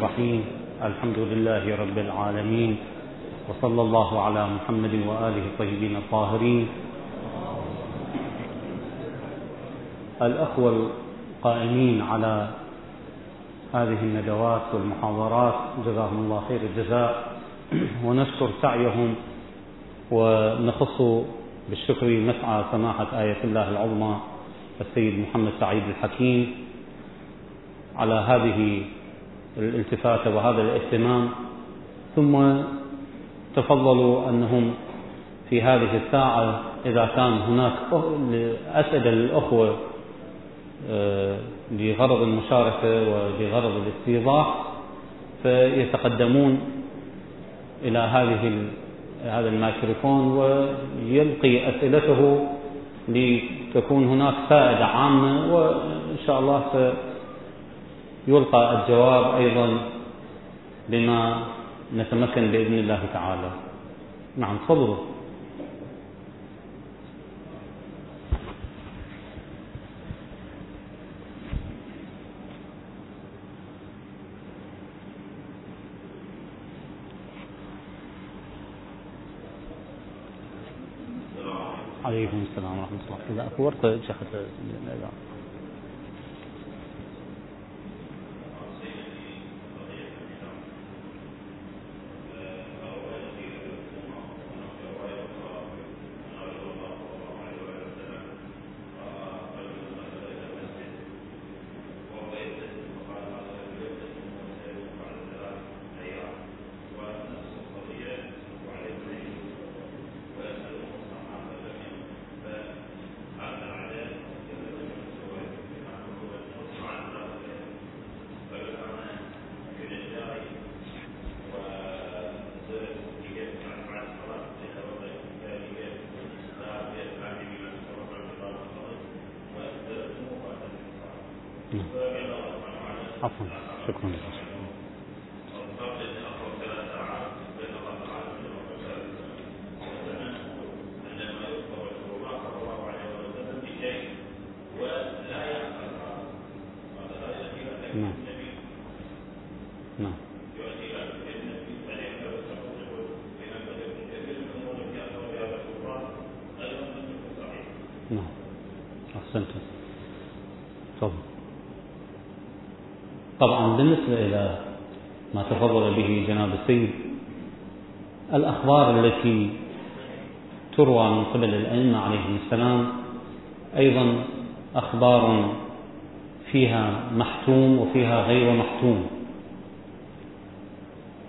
الرحيم. الحمد لله رب العالمين. وصلى الله على محمد وآله الطيبين الطاهرين. الأخوة القائمين على هذه الندوات والمحاضرات جزاهم الله خير الجزاء. ونشكر سعيهم ونخص بالشكر مسعى سماحة آية الله العظمى السيد محمد سعيد الحكيم على هذه الالتفاتة وهذا الاهتمام ثم تفضلوا أنهم في هذه الساعة إذا كان هناك أسئلة للأخوة آه، لغرض المشاركة ولغرض الاستيضاح فيتقدمون إلى هذه هذا الميكروفون ويلقي أسئلته لتكون هناك فائدة عامة وإن شاء الله سيلقى الجواب أيضا بما نتمكن بإذن الله تعالى. نعم تفضلوا. عليكم. السلام ورحمة الله. إذا أكو ورقة شخص نعم. أحسنت. تفضل طبعا بالنسبة إلى ما تفضل به جناب السيد الأخبار التي تروى من قبل الأئمة عليهم السلام أيضا أخبار فيها محتوم وفيها غير محتوم.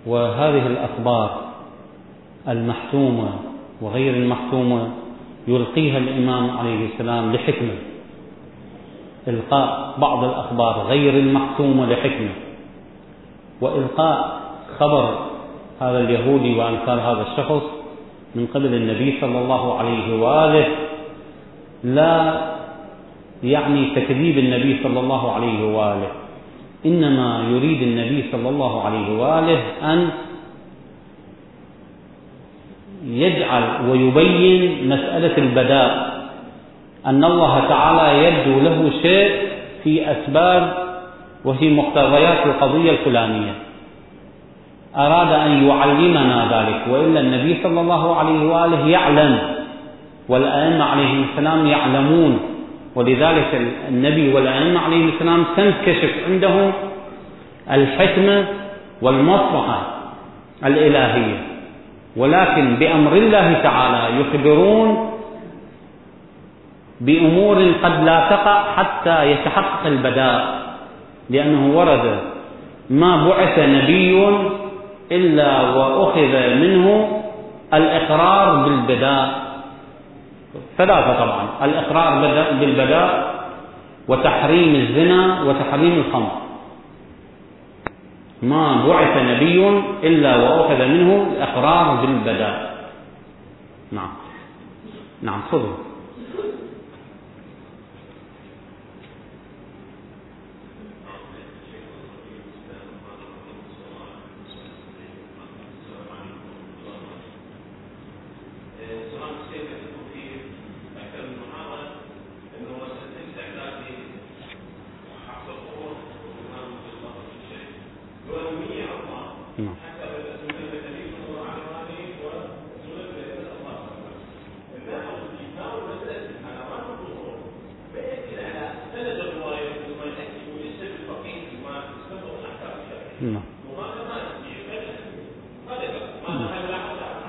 وهذه الأخبار المحتومة وغير المحتومة يلقيها الإمام عليه السلام لحكمة. إلقاء بعض الأخبار غير المحسومة لحكمة. وإلقاء خبر هذا اليهودي وأمثال هذا الشخص من قبل النبي صلى الله عليه وآله لا يعني تكذيب النبي صلى الله عليه وآله. إنما يريد النبي صلى الله عليه وآله أن يجعل ويبين مسألة البداء. أن الله تعالى يبدو له شيء في أسباب وفي مقتضيات القضية الفلانية. أراد أن يعلمنا ذلك وإلا النبي صلى الله عليه وآله يعلم والأئمة عليهم السلام يعلمون. ولذلك النبي والأئمة عليهم السلام تنكشف عندهم الحكمة والمصلحة الإلهية. ولكن بأمر الله تعالى يخبرون بأمور قد لا تقع حتى يتحقق البداء لأنه ورد ما بعث نبي إلا وأخذ منه الإقرار بالبداء. ثلاثة طبعا الإقرار بالبداء وتحريم الزنا وتحريم الخمر. ما بعث نبي إلا وأخذ منه الإقرار بالبداء. نعم. نعم خذوا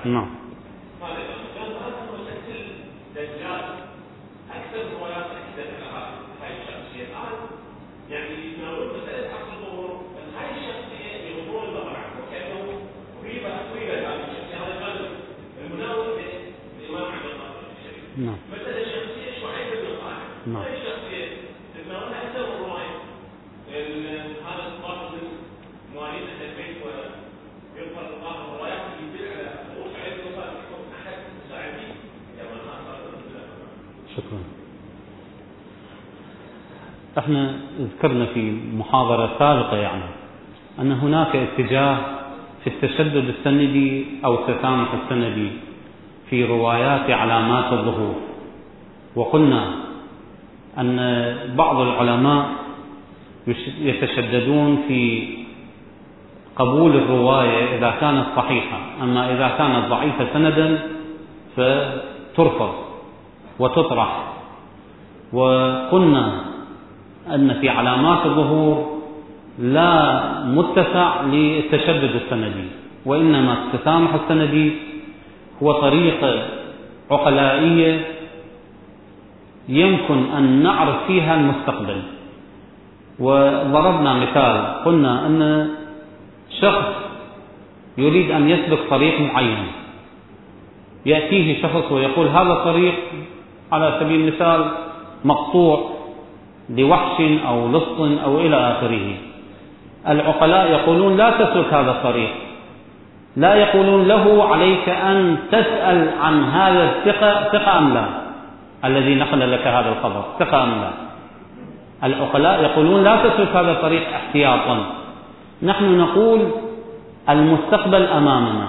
نعم نعم مسألة شخصية شعيب بن صالح نعم. هذه شخصية لما أنا أكثر من رواية ال- هذا الصفات من مواليد أهل البيت ويظهر بعض الروايات اللي تدل على ظهور شعيب بن صالح يكون أحد مساعدين كما أخبر شكرا إحنا ذكرنا في محاضرة سابقة يعني أن هناك اتجاه في التشدد السندي أو التسامح السندي في روايات علامات الظهور. وقلنا أن بعض العلماء يتشددون في قبول الرواية إذا كانت صحيحة. أما إذا كانت ضعيفة سندا فترفض وتطرح. وقلنا أن في علامات الظهور لا متسع للتشدد السندي وإنما التسامح السندي هو طريقة عقلائية يمكن أن نعرف فيها المستقبل. وضربنا مثال قلنا أن شخص يريد أن يسلك طريق معين يأتيه شخص ويقول هذا الطريق على سبيل المثال مقطوع لوحش أو لص أو إلى آخره. العقلاء يقولون لا تسلك هذا الطريق لا يقولون له عليك أن تسأل عن هذا الثقة ثقة أم لا؟ الذي نقل لك هذا الخبر ثقة أم لا؟ العقلاء يقولون لا تسلك هذا الطريق احتياطا. نحن نقول المستقبل أمامنا.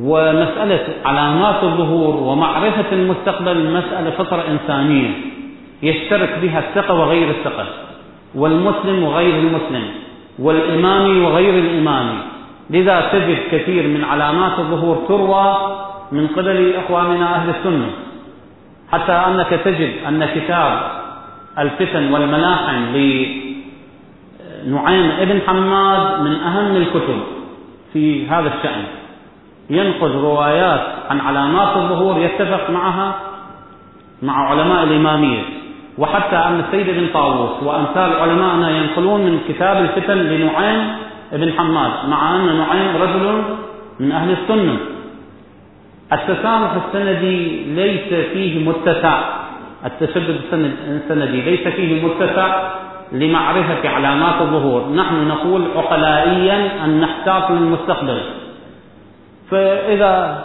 ومسألة علامات الظهور ومعرفة المستقبل مسألة فطرة إنسانية. يشترك بها الثقة وغير الثقة والمسلم وغير المسلم والإمامي وغير الإمامي. لذا تجد كثير من علامات الظهور تروى من قبل إخواننا أهل السنة. حتى أنك تجد أن كتاب الفتن والملاحم لنعيم ابن حماد من أهم الكتب في هذا الشأن. ينقل روايات عن علامات الظهور يتفق معها مع علماء الإمامية. وحتى أن السيد بن طاووس وأمثال علمائنا ينقلون من كتاب الفتن لنعيم بن حماد مع أن نعيم رجل من أهل السنة. التسامح السندي ليس فيه متسع. التشدد السند- السندي ليس فيه متسع لمعرفة علامات الظهور. نحن نقول عقلائيا أن نحتاط للمستقبل. فإذا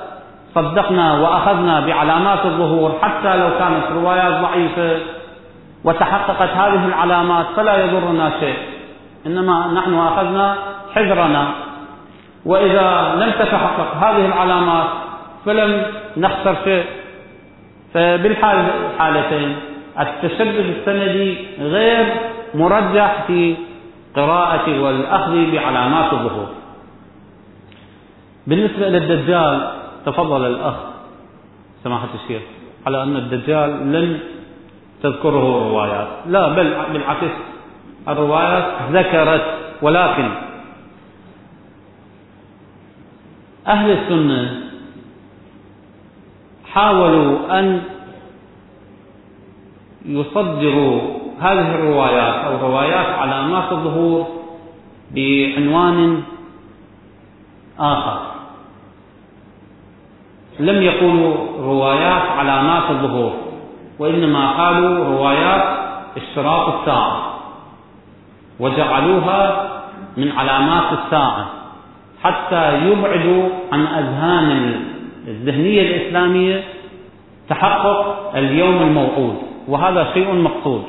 صدقنا وأخذنا بعلامات الظهور حتى لو كانت روايات ضعيفة وتحققت هذه العلامات فلا يضرنا شيء. إنما نحن أخذنا حذرنا. وإذا لم تتحقق هذه العلامات فلم نخسر شيء. فبالحال الحالتين التشدد السندي غير مرجح في قراءة والأخذ بعلامات الظهور. بالنسبة للدجال تفضل الأخ سماحة الشيخ على أن الدجال لن تذكره الروايات. لا بل بالعكس الروايات ذكرت ولكن أهل السنة حاولوا أن يصدروا هذه الروايات أو روايات علامات الظهور بعنوان آخر. لم يقولوا روايات علامات الظهور. وإنما قالوا روايات اشتراط الساعة وجعلوها من علامات الساعة حتى يبعدوا عن أذهان الذهنية الإسلامية تحقق اليوم الموعود وهذا شيء مقصود.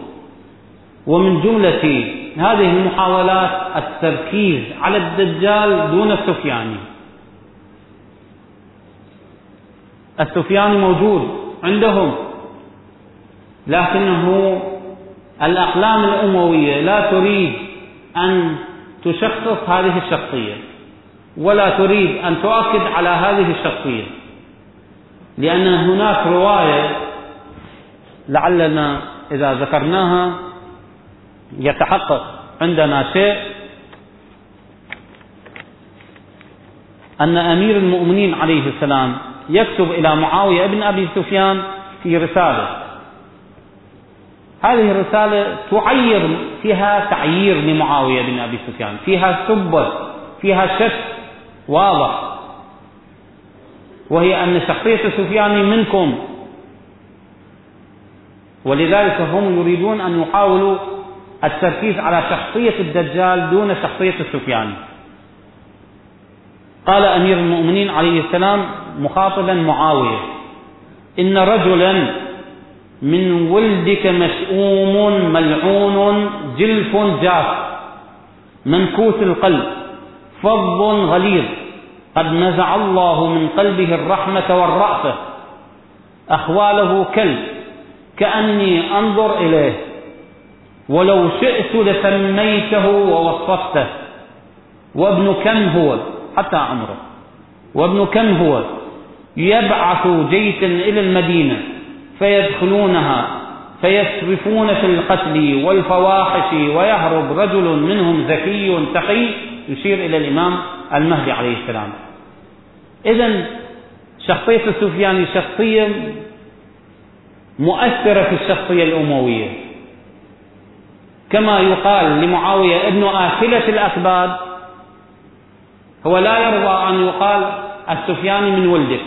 ومن جملة هذه المحاولات التركيز على الدجال دون السفياني. السفياني موجود عندهم. لكنه الأقلام الأموية لا تريد أن تشخص هذه الشخصية ولا تريد أن تؤكد على هذه الشخصية لأن هناك رواية لعلنا إذا ذكرناها يتحقق عندنا شيء أن أمير المؤمنين عليه السلام يكتب إلى معاوية بن أبي سفيان في رسالة. هذه الرسالة تعير فيها تعيير لمعاوية بن أبي سفيان. فيها سب فيها شك واضح. وهي أن شخصية سفيان منكم. ولذلك هم يريدون أن يحاولوا التركيز على شخصية الدجال دون شخصية السفياني قال أمير المؤمنين عليه السلام مخاطبا معاوية إن رجلا من ولدك مشؤوم ملعون جلف جاف منكوس القلب فظ غليظ قد نزع الله من قلبه الرحمة والرأفة أخواله كلب كأني أنظر إليه ولو شئت لسميته ووصفته وابن كم هو حتى عمره وابن كم هو يبعث جيشا إلى المدينة فيدخلونها فيسرفون في القتل والفواحش ويهرب رجل منهم ذكي تقي يشير إلى الإمام المهدي عليه السلام. إذا شخصية السفياني شخصية مؤثرة في الشخصية الأموية. كما يقال لمعاوية ابن آكلة الأكباد هو لا يرضى أن يقال السفياني من ولدك.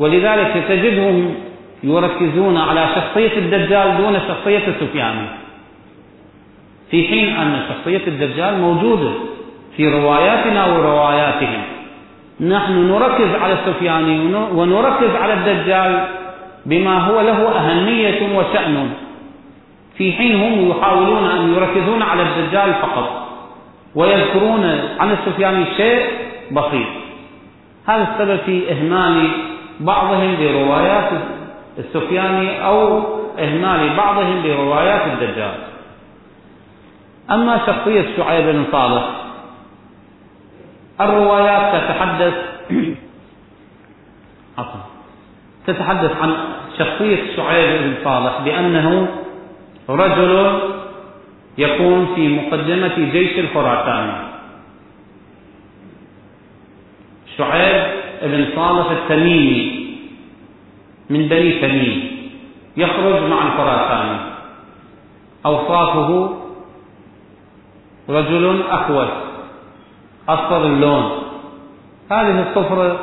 ولذلك تجدهم يركزون على شخصية الدجال دون شخصية السفياني في حين أن شخصية الدجال موجودة في رواياتنا ورواياتهم. نحن نركز على السفياني ونركز على الدجال بما هو له أهمية وشأن. في حين هم يحاولون أن يركزون على الدجال فقط ويذكرون عن السفياني شيء بسيط. هذا السبب في إهمال بعضهم بروايات السفياني أو إهمال بعضهم بروايات الدجال. أما شخصية شعيب بن صالح الروايات تتحدث تتحدث عن شخصية شعيب بن صالح بأنه رجل يكون في مقدمة جيش الخراساني شعيب بن صالح التميمي من بني تميم يخرج مع الخراساني. أوصافه رجل أخوس أصفر اللون. هذه الصفرة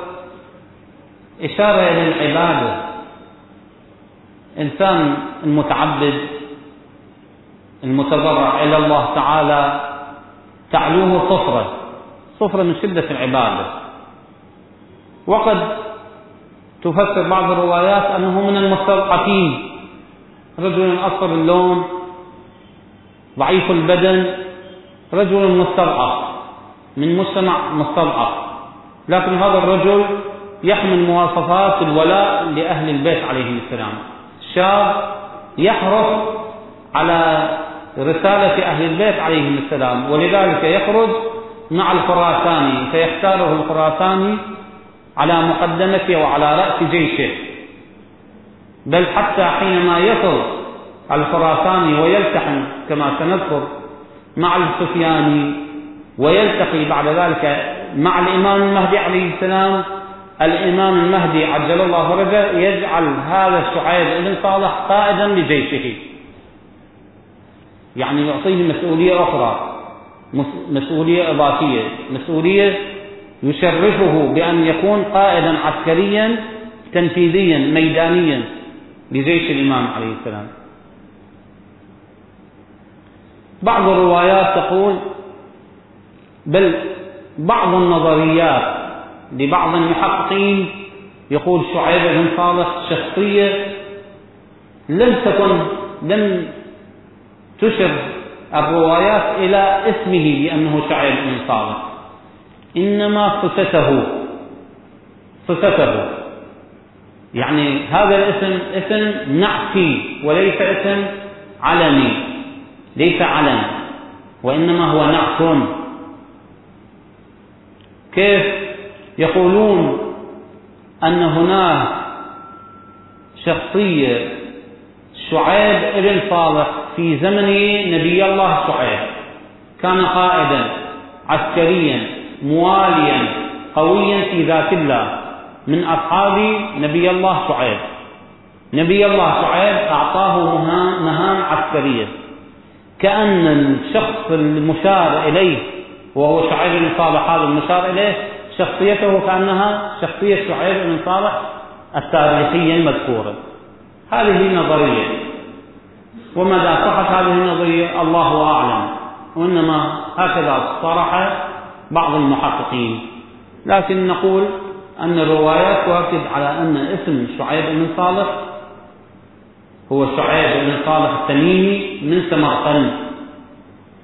إشارة إلى العبادة. إنسان المتعبد المتضرع إلى الله تعالى تعلوه صفرة. صفرة من شدة العبادة. وقد تفسر بعض الروايات أنه من المستضعفين رجل أصفر اللون ضعيف البدن رجل مستضعف من مجتمع مستضعف. لكن هذا الرجل يحمل مواصفات الولاء لأهل البيت عليهم السلام. شاب يحرص على رسالة أهل البيت عليهم السلام ولذلك يخرج مع الخراساني فيختاره الخراساني على مقدمته وعلى رأس جيشه. بل حتى حينما يصل الخراساني ويلتحم كما سنذكر مع السفياني ويلتقي بعد ذلك مع الإمام المهدي عليه السلام. الإمام المهدي عجل الله فرجه يجعل هذا الشعيب بن صالح قائدا لجيشه. يعني يعطيه مسؤولية أخرى مسؤولية إضافية مسؤولية يشرفه بأن يكون قائدا عسكريا تنفيذيا ميدانيا لجيش الإمام عليه السلام. بعض الروايات تقول بل بعض النظريات لبعض المحققين يقول شعيب بن صالح شخصية لم تكن لم تشر الروايات إلى اسمه بأنه شعيب بن صالح. إنما صفته. صفته. يعني هذا الاسم اسم نعتي وليس اسم علني. ليس علم وإنما هو نعت. كيف يقولون أن هناك شخصية شعيب ابن صالح في زمن نبي الله شعيب كان قائدا عسكريا. مواليا قويا في ذات الله من أصحاب نبي الله شعيب. نبي الله شعيب أعطاه مهام عسكرية. كأن الشخص المشار إليه وهو شعيب بن صالح هذا المشار إليه شخصيته كأنها شخصية شعيب بن صالح التاريخية المذكورة. هذه نظرية ومدى صحة هذه النظرية؟ الله أعلم. وإنما هكذا صرح بعض المحققين. لكن نقول أن الروايات تؤكد على أن اسم شعيب بن صالح هو شعيب بن صالح التميمي من سمرقند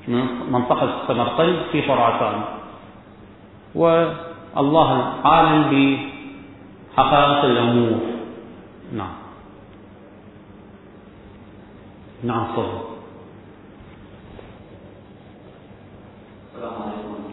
من منطقة سمرقند في خراسان. والله عالم بحقائق الأمور نعم. نعم تفضل السلام عليكم عليكم السلام ورحمة الله سيدنا عندي دراسة نعم سؤال أول نجد عند تسليط الضوء على بعض الروايات أنها تسلط على شخصيات لا غير معروفة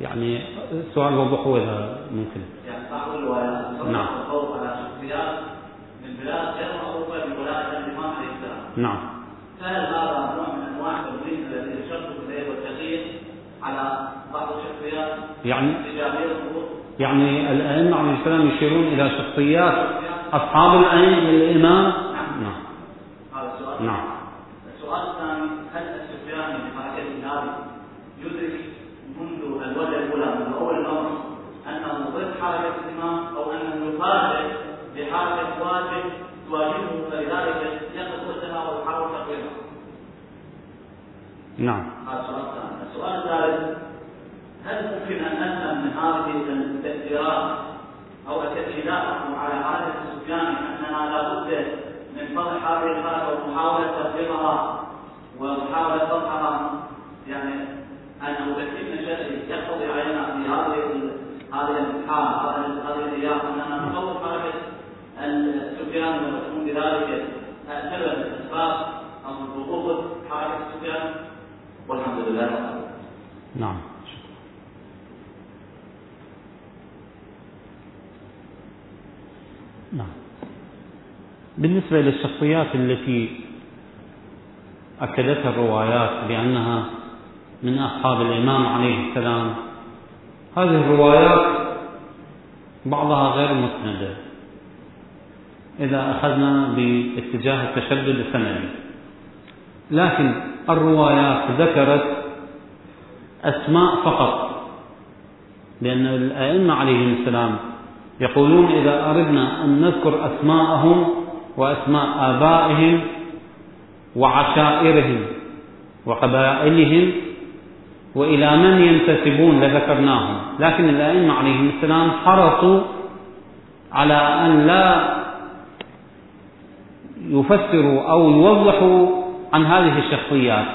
يعني سؤال وضحه إذا ممكن يعني الروايات نعم. على شخصيات من بلاد غير معروفة بولائها للإمام عليه السلام نعم فهل هذا نوع من أنواع التمرين الذي اشرت إليه والتغيير على بعض الشخصيات يعني؟ يعني الأئمة عليه السلام يشيرون إلى شخصيات أصحاب الأئمة الإمام نعم هذا السؤال. نعم السؤال الثاني هل السفياني بحركه النادي يدرك منذ الوجهه الاولى من اول الامر انه ضد حركه الامام أو انه يفاجئ بحركه واجب تواجهه فلذلك يقف وجهها ويحاول تقويمها. نعم هذا السؤال الثاني. السؤال الثالث هل ممكن ان نفهم من هذه التاثيرات أو التاكيدات على حاله السفياني اننا لابد من فتح هذه الحركه ومحاوله تقديمها ومحاوله فتحها يعني انه تكليفنا شرعي يقتضي علينا في هذه ال- هذه الامتحان هذه هذه الأيام اننا نخوف حركه السفياني وتكون بذلك سبب اسباب أو ضغوط حركه السفياني والحمد لله رب العالمين. نعم نعم للشخصيات التي أكدتها الروايات بأنها من أصحاب الإمام عليه السلام. هذه الروايات بعضها غير مسندة. إذا أخذنا باتجاه التشدد السندي. لكن الروايات ذكرت أسماء فقط لأن الأئمة عليهم السلام يقولون إذا أردنا أن نذكر أسماءهم وأسماء آبائهم وعشائرهم وقبائلهم وإلى من ينتسبون لذكرناهم. لكن الأئمة عليهم السلام حرصوا على أن لا يفسروا أو يوضحوا عن هذه الشخصيات.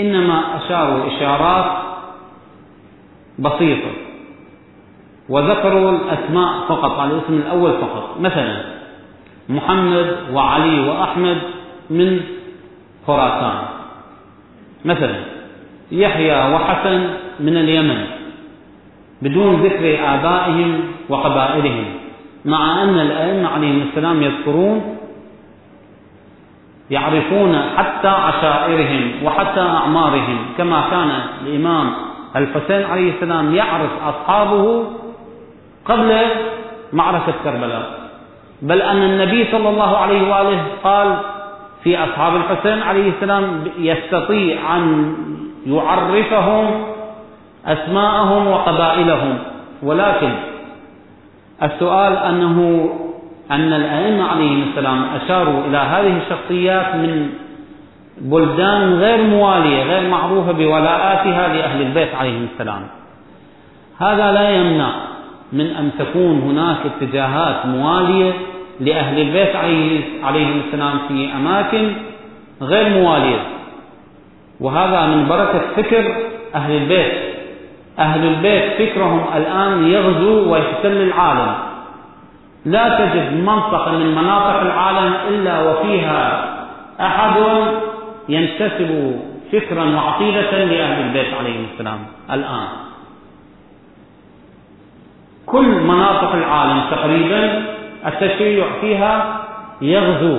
إنما أشاروا إشارات بسيطة وذكروا الأسماء فقط على الاسم الأول فقط. مثلا محمد وعلي وأحمد من خراسان. مثلا يحيى وحسن من اليمن بدون ذكر آبائهم وقبائلهم مع أن الأئمة عليهم السلام يذكرون يعرفون حتى عشائرهم وحتى أعمارهم كما كان الإمام الحسين عليه السلام يعرف أصحابه قبل معركة كربلاء. بل أن النبي صلى الله عليه وآله قال في أصحاب الحسين عليه السلام يستطيع أن يعرفهم أسماءهم وقبائلهم. ولكن السؤال أنه أن الأئمة عليهم السلام أشاروا إلى هذه الشخصيات من بلدان غير موالية غير معروفة بولاءاتها لأهل البيت عليهم السلام. هذا لا يمنع من أن تكون هناك اتجاهات موالية لأهل البيت عليهم السلام في أماكن غير موالية وهذا من بركة فكر أهل البيت. أهل البيت فكرهم الآن يغزو ويحتل العالم. لا تجد منطقة من مناطق العالم إلا وفيها أحد ينتسب فكرا وعقيدة لأهل البيت عليهم السلام الآن. كل مناطق العالم تقريبا التشيع فيها يغزو.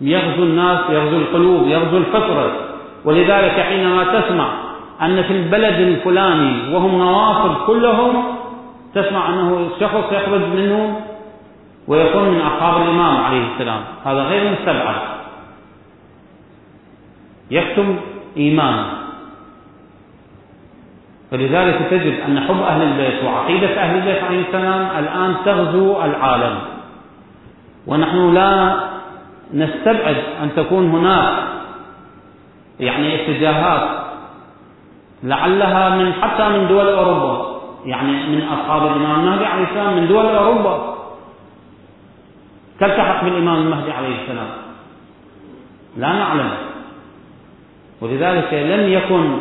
يغزو الناس يغزو القلوب يغزو الفطرة. ولذلك حينما تسمع أن في البلد الفلاني وهم نواصب كلهم تسمع أنه شخص يخرج منهم ويكون من أصحاب الإمام عليه السلام. هذا غير مستبعد. يكتم إيمانه فلذلك تجد أن حب أهل البيت وعقيدة أهل البيت عليه السلام الآن تغزو العالم. ونحن لا نستبعد أن تكون هناك يعني اتجاهات لعلها من حتى من دول أوروبا يعني من أصحاب الإمام المهدي عليه السلام من دول أوروبا. تلتحق بالإمام المهدي عليه السلام؟ لا نعلم. ولذلك لم يكن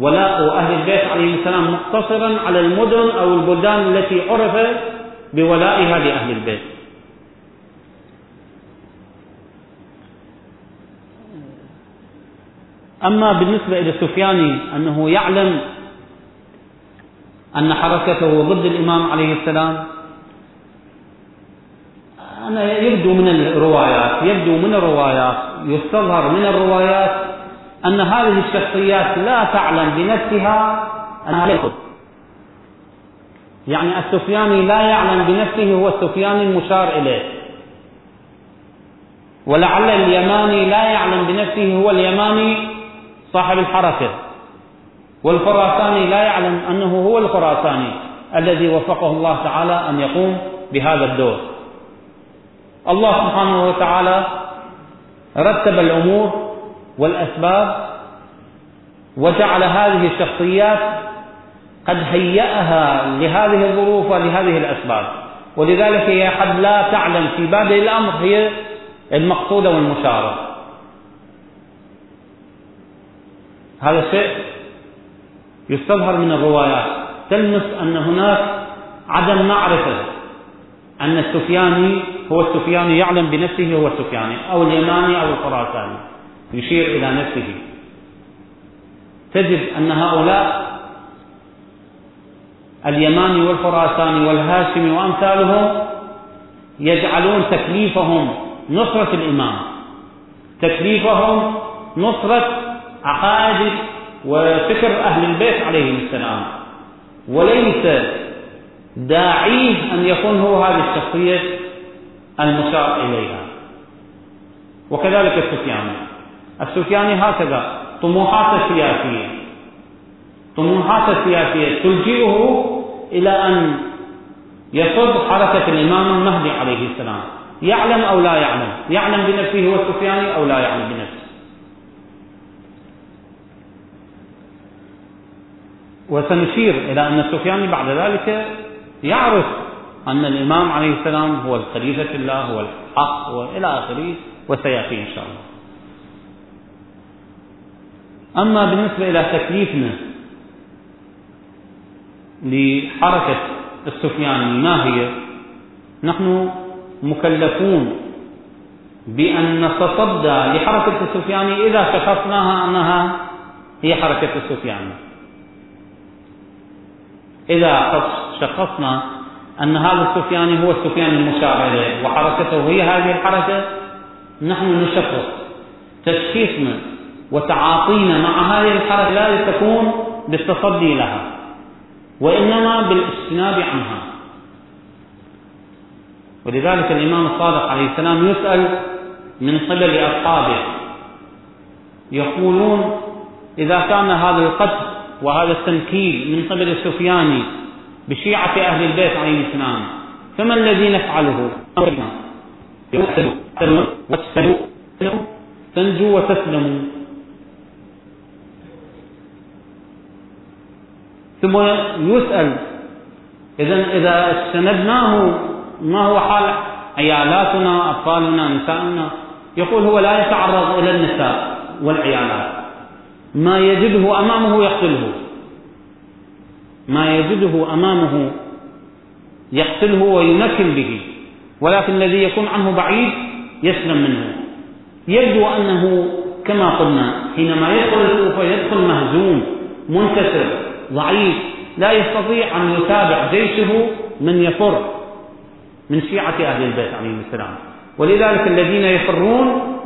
ولاء أهل البيت عليه السلام مقتصرا على المدن أو البلدان التي عرف بولائها لأهل البيت. أما بالنسبة إلى السفياني أنه يعلم أن حركته ضد الإمام عليه السلام أنا يبدو من الروايات يبدو من الروايات يستظهر من الروايات أن هذه الشخصيات لا تعلم بنفسها أنها يأخذ. يعني السفياني لا يعلم بنفسه هو السفياني المشار إليه. ولعل اليماني لا يعلم بنفسه هو اليماني صاحب الحركة. والخراساني لا يعلم أنه هو الخراساني الذي وفقه الله تعالى أن يقوم بهذا الدور. الله سبحانه وتعالى رتب الأمور والأسباب وجعل هذه الشخصيات قد هيأها لهذه الظروف ولهذه الأسباب. ولذلك هي قد لا تعلم في بادئ الأمر هي المقصودة والمشارة. هذا شيء يستظهر من الروايات. تلمس أن هناك عدم معرفة أن السفياني هو السفياني يعلم بنفسه هو السفياني أو اليماني أو الخراساني. يشير إلى نفسه. تجد أن هؤلاء اليماني والخراساني والهاشمي وأمثالهم يجعلون تكليفهم نصرة الإمام. تكليفهم نصرة عقائد وفكر أهل البيت عليهم السلام. وليس داعيه أن يكون هو هذه الشخصية المشار إليها. وكذلك السفياني السفياني هكذا. طموحاته السياسية. طموحاته السياسية تلجئه إلى أن يصد حركة الإمام المهدي عليه السلام. يعلم أو لا يعلم؟ يعلم بنفسه هو السفياني أو لا يعلم بنفسه؟ وسنشير إلى أن السفياني بعد ذلك يعرف أن الإمام عليه السلام هو الخليفة الله هو الحق وإلى آخره وسيأتي إن شاء الله. أما بالنسبة إلى تكليفنا لحركة السفياني ما هي؟ نحن مكلفون بأن نتصدى لحركة السفياني إذا شخصناها أنها هي حركة السفياني إذا شخصنا أن هذا السفياني هو السفياني المشار إليه وحركته هي هذه الحركة نحن نشخص تشخيصنا وتعاطينا مع هذه الحركة لا تكون بالتصدي لها وإنما بالاجتناب عنها ولذلك الإمام الصادق عليه السلام يسأل من قبل أصحابه يقولون إذا كان هذا القتل وهذا التنكيل من قبل السفياني بشيعة أهل البيت عليه السلام فما الذي نفعله؟ تنجو وتسلموا ثم يسأل. إذا إذا استندناه ما هو حال عيالاتنا أطفالنا نسائنا؟ يقول هو لا يتعرض إلى النساء والعيالات. ما يجده أمامه يقتله. ما يجده أمامه يقتله وينكل به. ولكن الذي يكون عنه بعيد يسلم منه. يبدو أنه كما قلنا حينما يدخل الكوفة يدخل مهزوم منكسر. ضعيف لا يستطيع أن يتابع جيشه من يفر من شيعة أهل البيت عليهم السلام. ولذلك الذين يفرون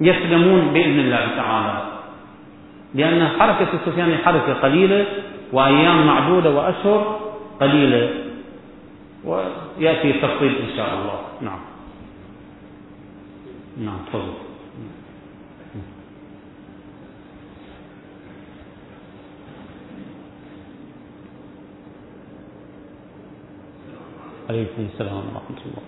يسلمون بإذن الله تعالى لأن حركة السفياني حركة قليلة وأيام معدودة وأشهر قليلة ويأتي التفصيل إن شاء الله. نعم. نعم تفضل. عليكم السلام ورحمة الله.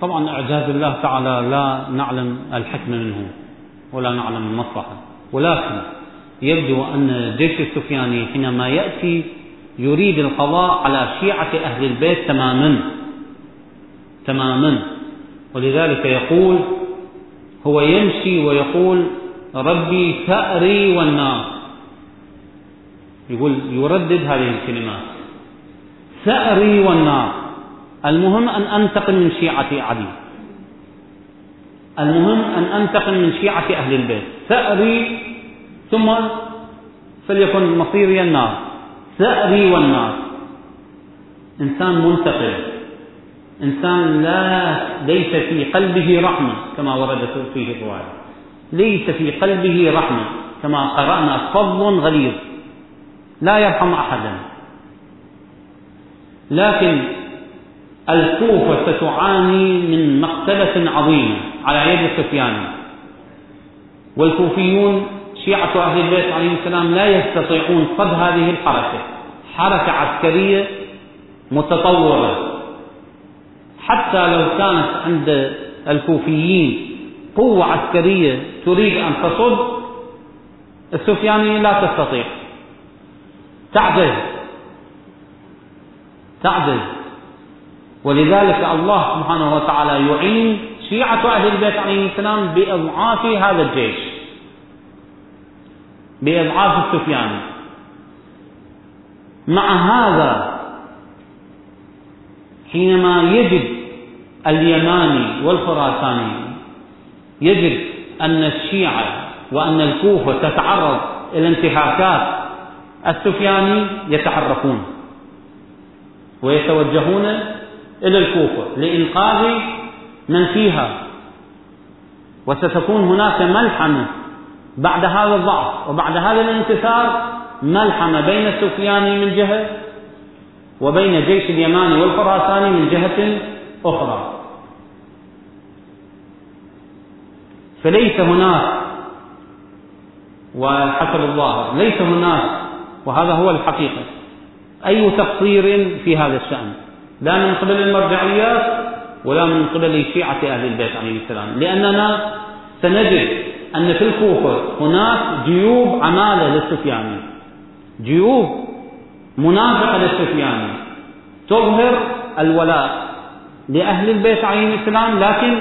طبعا إعجاز الله تعالى لا نعلم الحكمة منه ولا نعلم المصلحة. ولكن يبدو أن الجيش السفياني حينما يأتي يريد القضاء على شيعة أهل البيت تماما تماما. ولذلك يقول هو يمشي ويقول ربي ثأري والنار يقول يردد هذه الكلمات ثأري والنار المهم أن أنتقم من شيعة علي. المهم أن أنتقم من شيعة أهل البيت. ثأري ثم فليكن مصيري النار. ثأري والنار. إنسان منتقم. إنسان لا ليس في قلبه رحمة كما وردت فيه الرواية. ليس في قلبه رحمة كما قرأنا فضل غليظ. لا يرحم أحدا. لكن الكوفة ستعاني من مقتلة عظيمة على يد سفيان. والكوفيون شيعة أهل البيت عليهم السلام لا يستطيعون صد هذه الحركة. حركة عسكرية متطورة. حتى لو كانت عند الكوفيين قوة عسكرية تريد أن تصد السفياني لا تستطيع. تعجز تعجز ولذلك الله سبحانه وتعالى يعين شيعة أهل البيت عليه السلام بإضعاف هذا الجيش. بإضعاف السفياني مع هذا حينما يجد اليماني والخراساني يجد أن الشيعة وأن الكوفة تتعرض إلى انتهاكات السفياني يتحركون. ويتوجهون إلى الكوفة لإنقاذ من فيها. وستكون هناك ملحمة بعد هذا الضعف وبعد هذا الانتصار ملحمة بين السفياني من جهة وبين جيش اليماني والخراساني من جهة أخرى. فليس هناك وحسب الظاهر ليس هناك وهذا هو الحقيقة أي تقصير في هذا الشأن. لا من قبل المرجعيات ولا من قبل شيعة أهل البيت عليه السلام. لأننا سنجد أن في الكوفة هناك جيوب عمالة للسفياني جيوب منافقة للسفياني تظهر الولاء لأهل البيت عليهم السلام لكن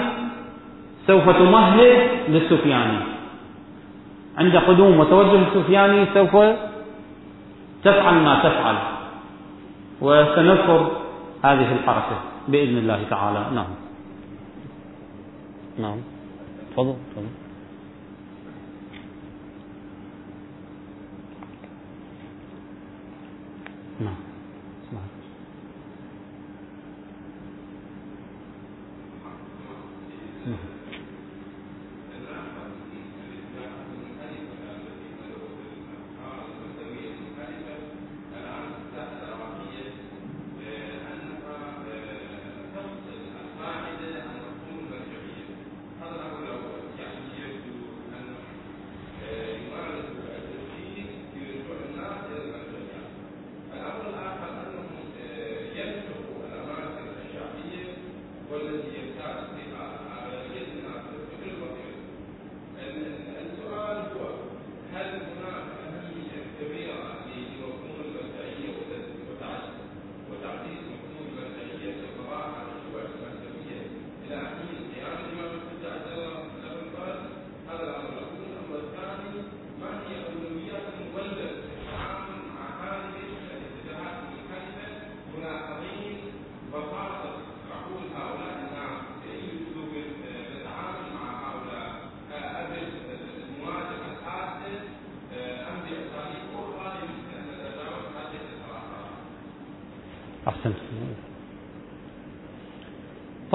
سوف تمهد للسفياني عند قدوم وتوجه السفياني سوف تفعل ما تفعل. وسنذكر هذه الحركة بإذن الله تعالى. نعم. نعم. تفضل تفضل. نعم. أحسنت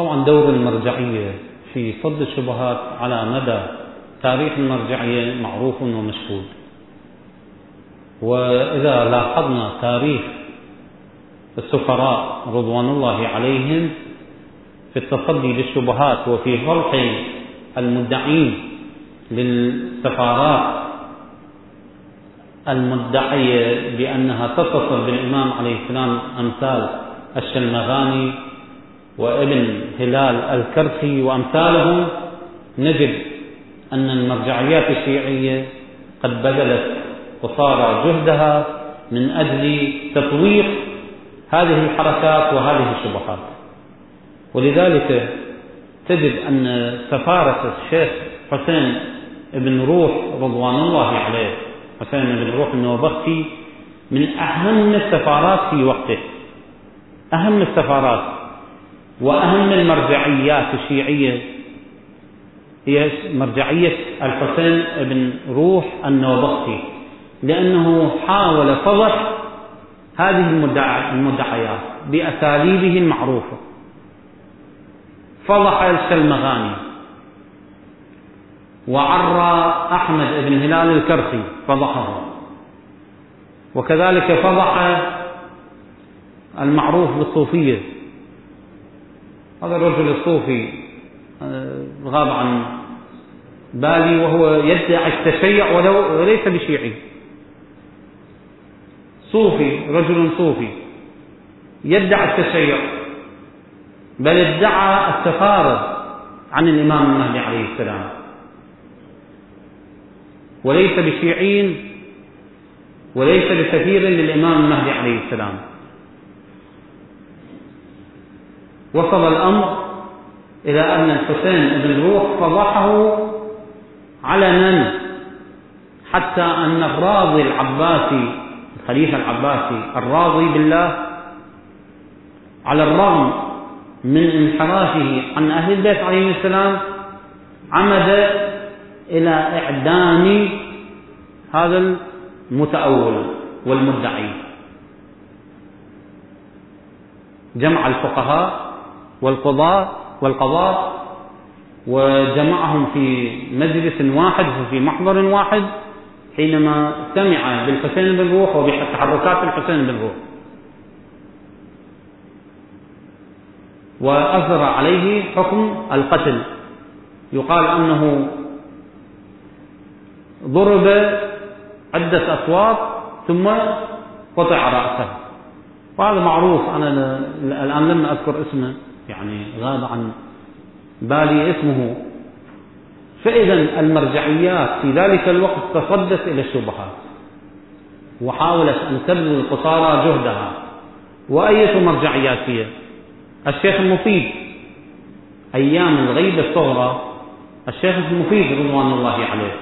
طبعا دور المرجعية في صد الشبهات على مدى تاريخ المرجعية معروف ومشهود. وإذا لاحظنا تاريخ السفراء رضوان الله عليهم في التصدي للشبهات وفي فرح المدعين للسفارات المدعية بأنها تتصل بالإمام عليه السلام أمثال الشلمغاني وابن هلال الكرخي وأمثالهم نجد أن المرجعيات الشيعية قد بذلت قصارى جهدها من أجل تطويق هذه الحركات وهذه الشبهات. ولذلك تجد أن سفارة الشيخ حسين بن روح رضوان الله عليه حسين بن روح النوبختي من أهم السفارات في وقته. أهم السفارات. وأهم المرجعيات الشيعية هي مرجعية الحسين بن روح النوبختي لأنه حاول فضح هذه المدعيات بأساليبه المعروفة. فضح السلمغاني وعرى أحمد بن هلال الكرخي فضحه. وكذلك فضح المعروف بالصوفية. هذا الرجل الصوفي غاب عن بالي وهو يدعي التشيع ولو وليس بشيعي. صوفي رجل صوفي يدعي التشيع بل ادعى السفارة عن الإمام المهدي عليه السلام. وليس بشيعي وليس بسفير للإمام المهدي عليه السلام. وصل الأمر إلى أن الحسين بن روح فضحه علنا حتى أن الراضي العباسي الخليفة العباسي الراضي بالله على الرغم من انحرافه عن أهل البيت عليه السلام عمد إلى إعدام هذا المتأول والمدعي. جمع الفقهاء والقضاة والقضاة وجمعهم في مجلس واحد وفي محضر واحد حينما سمع بالحسين بن روح وبتحركات الحسين بن روح. وأثر عليه حكم القتل. يقال أنه ضرب عدة أصوات ثم قطع رأسه. وهذا معروف. أنا الآن لم أذكر اسمه. يعني غاب عن بالي اسمه. فإذا المرجعيات في ذلك الوقت تصدت إلى الشبهات وحاولت أن تبذل قصارى جهدها. وأية مرجعيات هي؟ الشيخ المفيد. أيام الغيبة الصغرى الشيخ المفيد رضوان الله عليه.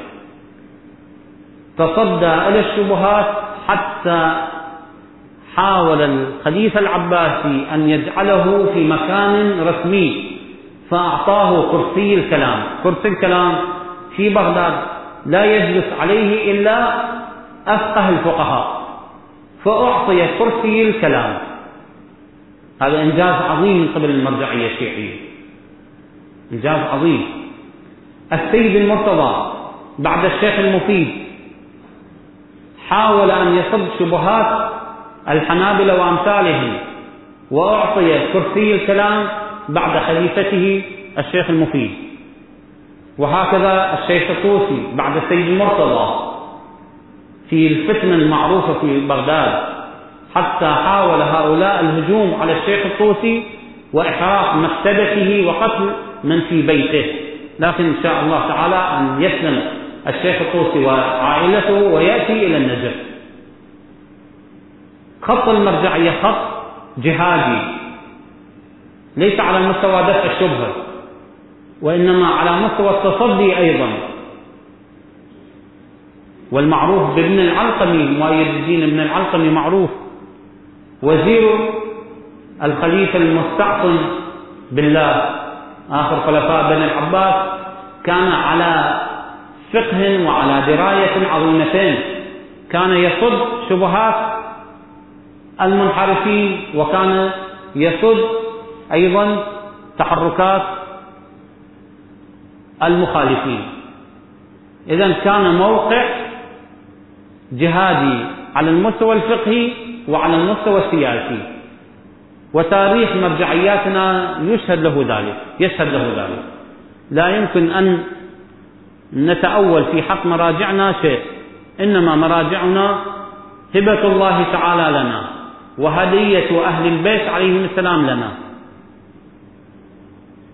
تصدى إلى الشبهات حتى حاول الخليفة العباسي أن يجعله في مكان رسمي فأعطاه كرسي الكلام. كرسي الكلام في بغداد لا يجلس عليه إلا أفقه الفقهاء فأعطي كرسي الكلام. هذا إنجاز عظيم من قبل المرجعية الشيعية. إنجاز عظيم. السيد المرتضى بعد الشيخ المفيد حاول أن يصد شبهات الحنابلة وأمثالهم وأعطي كرسي الكلام بعد خليفته الشيخ المفيد. وهكذا الشيخ الطوسي بعد السيد المرتضى في الفتنة المعروفة في بغداد حتى حاول هؤلاء الهجوم على الشيخ الطوسي وإحراق مكتبته وقتل من في بيته. لكن إن شاء الله تعالى أن يسلم الشيخ الطوسي وعائلته ويأتي إلى النجف. خط المرجعية خط جهادي. ليس على مستوى دفع الشبهة وإنما على مستوى التصدي أيضا. والمعروف بابن العلقمي مؤيد الدين ابن العلقمي معروف. وزير الخليفة المستعصم بالله آخر خلفاء بني العباس كان على فقه وعلى دراية عظيمتين. كان يصد شبهات المنحرفين وكان يصد أيضا تحركات المخالفين. إذا كان موقع جهادي على المستوى الفقهي وعلى المستوى السياسي وتاريخ مرجعياتنا يشهد له ذلك يشهد له ذلك. لا يمكن أن نتأول في حق مراجعنا شيء إنما مراجعنا هبة الله تعالى لنا. وهدية أهل البيت عليهم السلام لنا.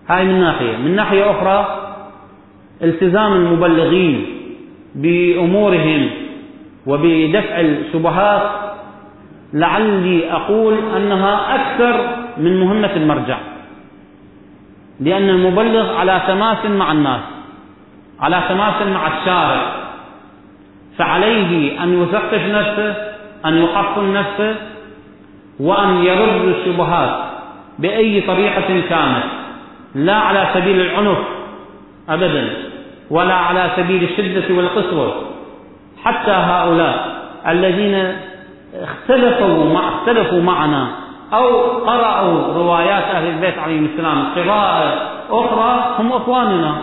هاي من ناحية. من ناحية أخرى التزام المبلغين بأمورهم وبدفع الشبهات لعلي أقول أنها أكثر من مهمة المرجع. لأن المبلغ على تماس مع الناس على تماس مع الشارع. فعليه أن يثقف نفسه أن يحصن نفسه وأن يرد الشبهات بأي طريقة كانت لا على سبيل العنف أبدا ولا على سبيل الشدة والقسوة. حتى هؤلاء الذين اختلفوا مع اختلفوا معنا أو قرأوا روايات أهل البيت عليهم السلام قراءة أخرى هم أخواننا.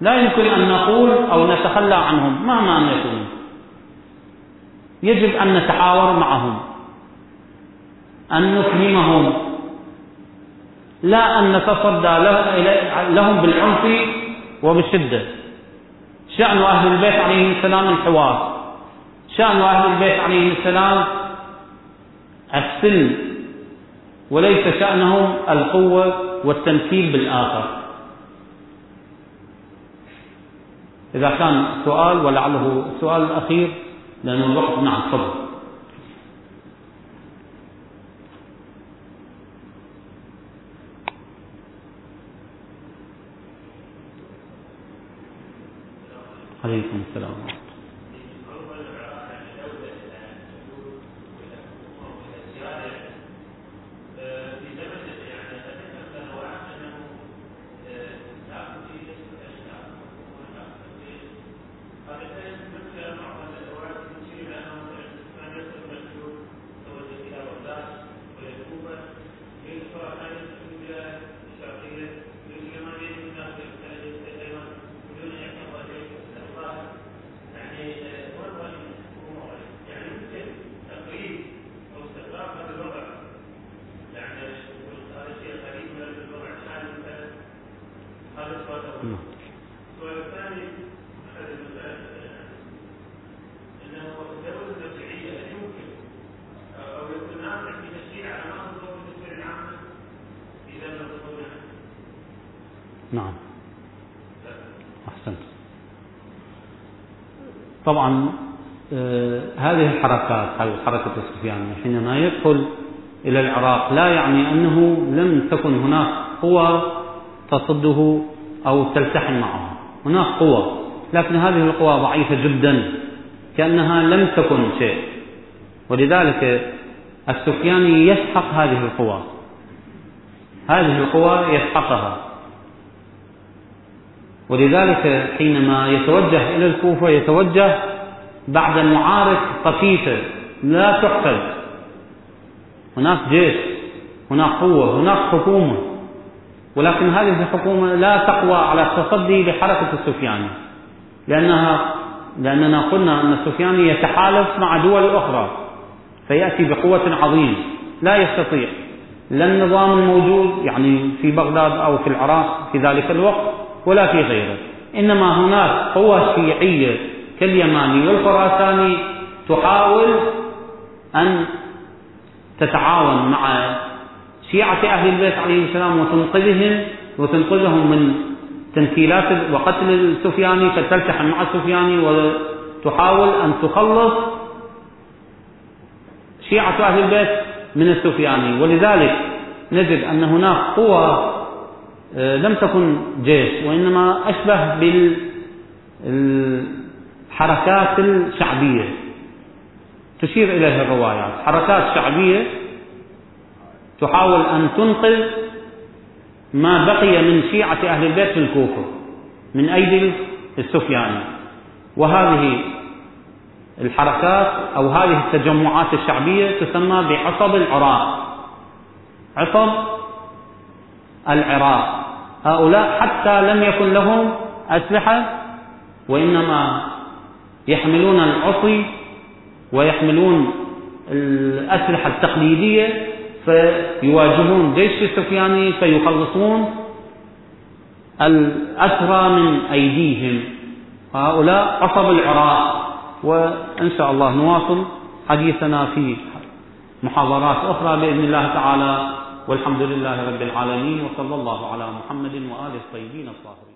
لا يمكن أن نقول أو نتخلى عنهم مهما أن يكونوا يجب أن نتحاور معهم. أن نفهمهم لا أن نتصدى لهم بالعنف وبالشدة شأن أهل البيت عليهم السلام الحوار. شأن أهل البيت عليهم السلام السلم. وليس شأنهم القوة والتمثيل بالآخر. إذا كان سؤال ولعله السؤال الأخير لأن الوقت نعم تفضل. عليكم السلام. طبعا آه، هذه الحركات حركة السفيانية حينما يدخل إلى العراق لا يعني أنه لم تكن هناك قوى تصده أو تلتحم معه. هناك قوى لكن هذه القوى ضعيفة جدا كأنها لم تكن شيء. ولذلك السفياني يسحق هذه القوى هذه القوى يسحقها. ولذلك حينما يتوجه إلى الكوفة يتوجه بعد معارك طفيفة لا تحسب هناك جيش هناك قوة هناك حكومة. ولكن هذه الحكومة لا تقوى على التصدي لحركة السفياني لأنها لأننا قلنا أن السفياني يتحالف مع دول أخرى. فيأتي بقوة عظيمة. لا يستطيع. لا النظام الموجود يعني في بغداد أو في العراق في ذلك الوقت. ولا في غيره. إنما هناك قوى شيعية كاليماني والخراساني تحاول أن تتعاون مع شيعة أهل البيت عليه السلام وتنقذهم وتنقذهم من تنكيلات وقتل السفياني فتلتحم مع السفياني وتحاول أن تخلص شيعة أهل البيت من السفياني. ولذلك نجد أن هناك قوى لم تكن جيش وإنما أشبه بالحركات الشعبية. تشير إليها الروايات. حركات شعبية تحاول أن تنقذ ما بقي من شيعة أهل البيت في الكوفة من أيدي السفياني وهذه الحركات أو هذه التجمعات الشعبية تسمى بعصب العراق. عصب العراق. هؤلاء حتى لم يكن لهم أسلحة وإنما يحملون العصي ويحملون الأسلحة التقليدية فيواجهون جيش السفياني فيخلصون الأسرى من أيديهم. هؤلاء قصب العراق. وإن شاء الله نواصل حديثنا في محاضرات أخرى بإذن الله تعالى. والحمد لله رب العالمين وصلى الله على محمد وآله الطيبين الطاهرين.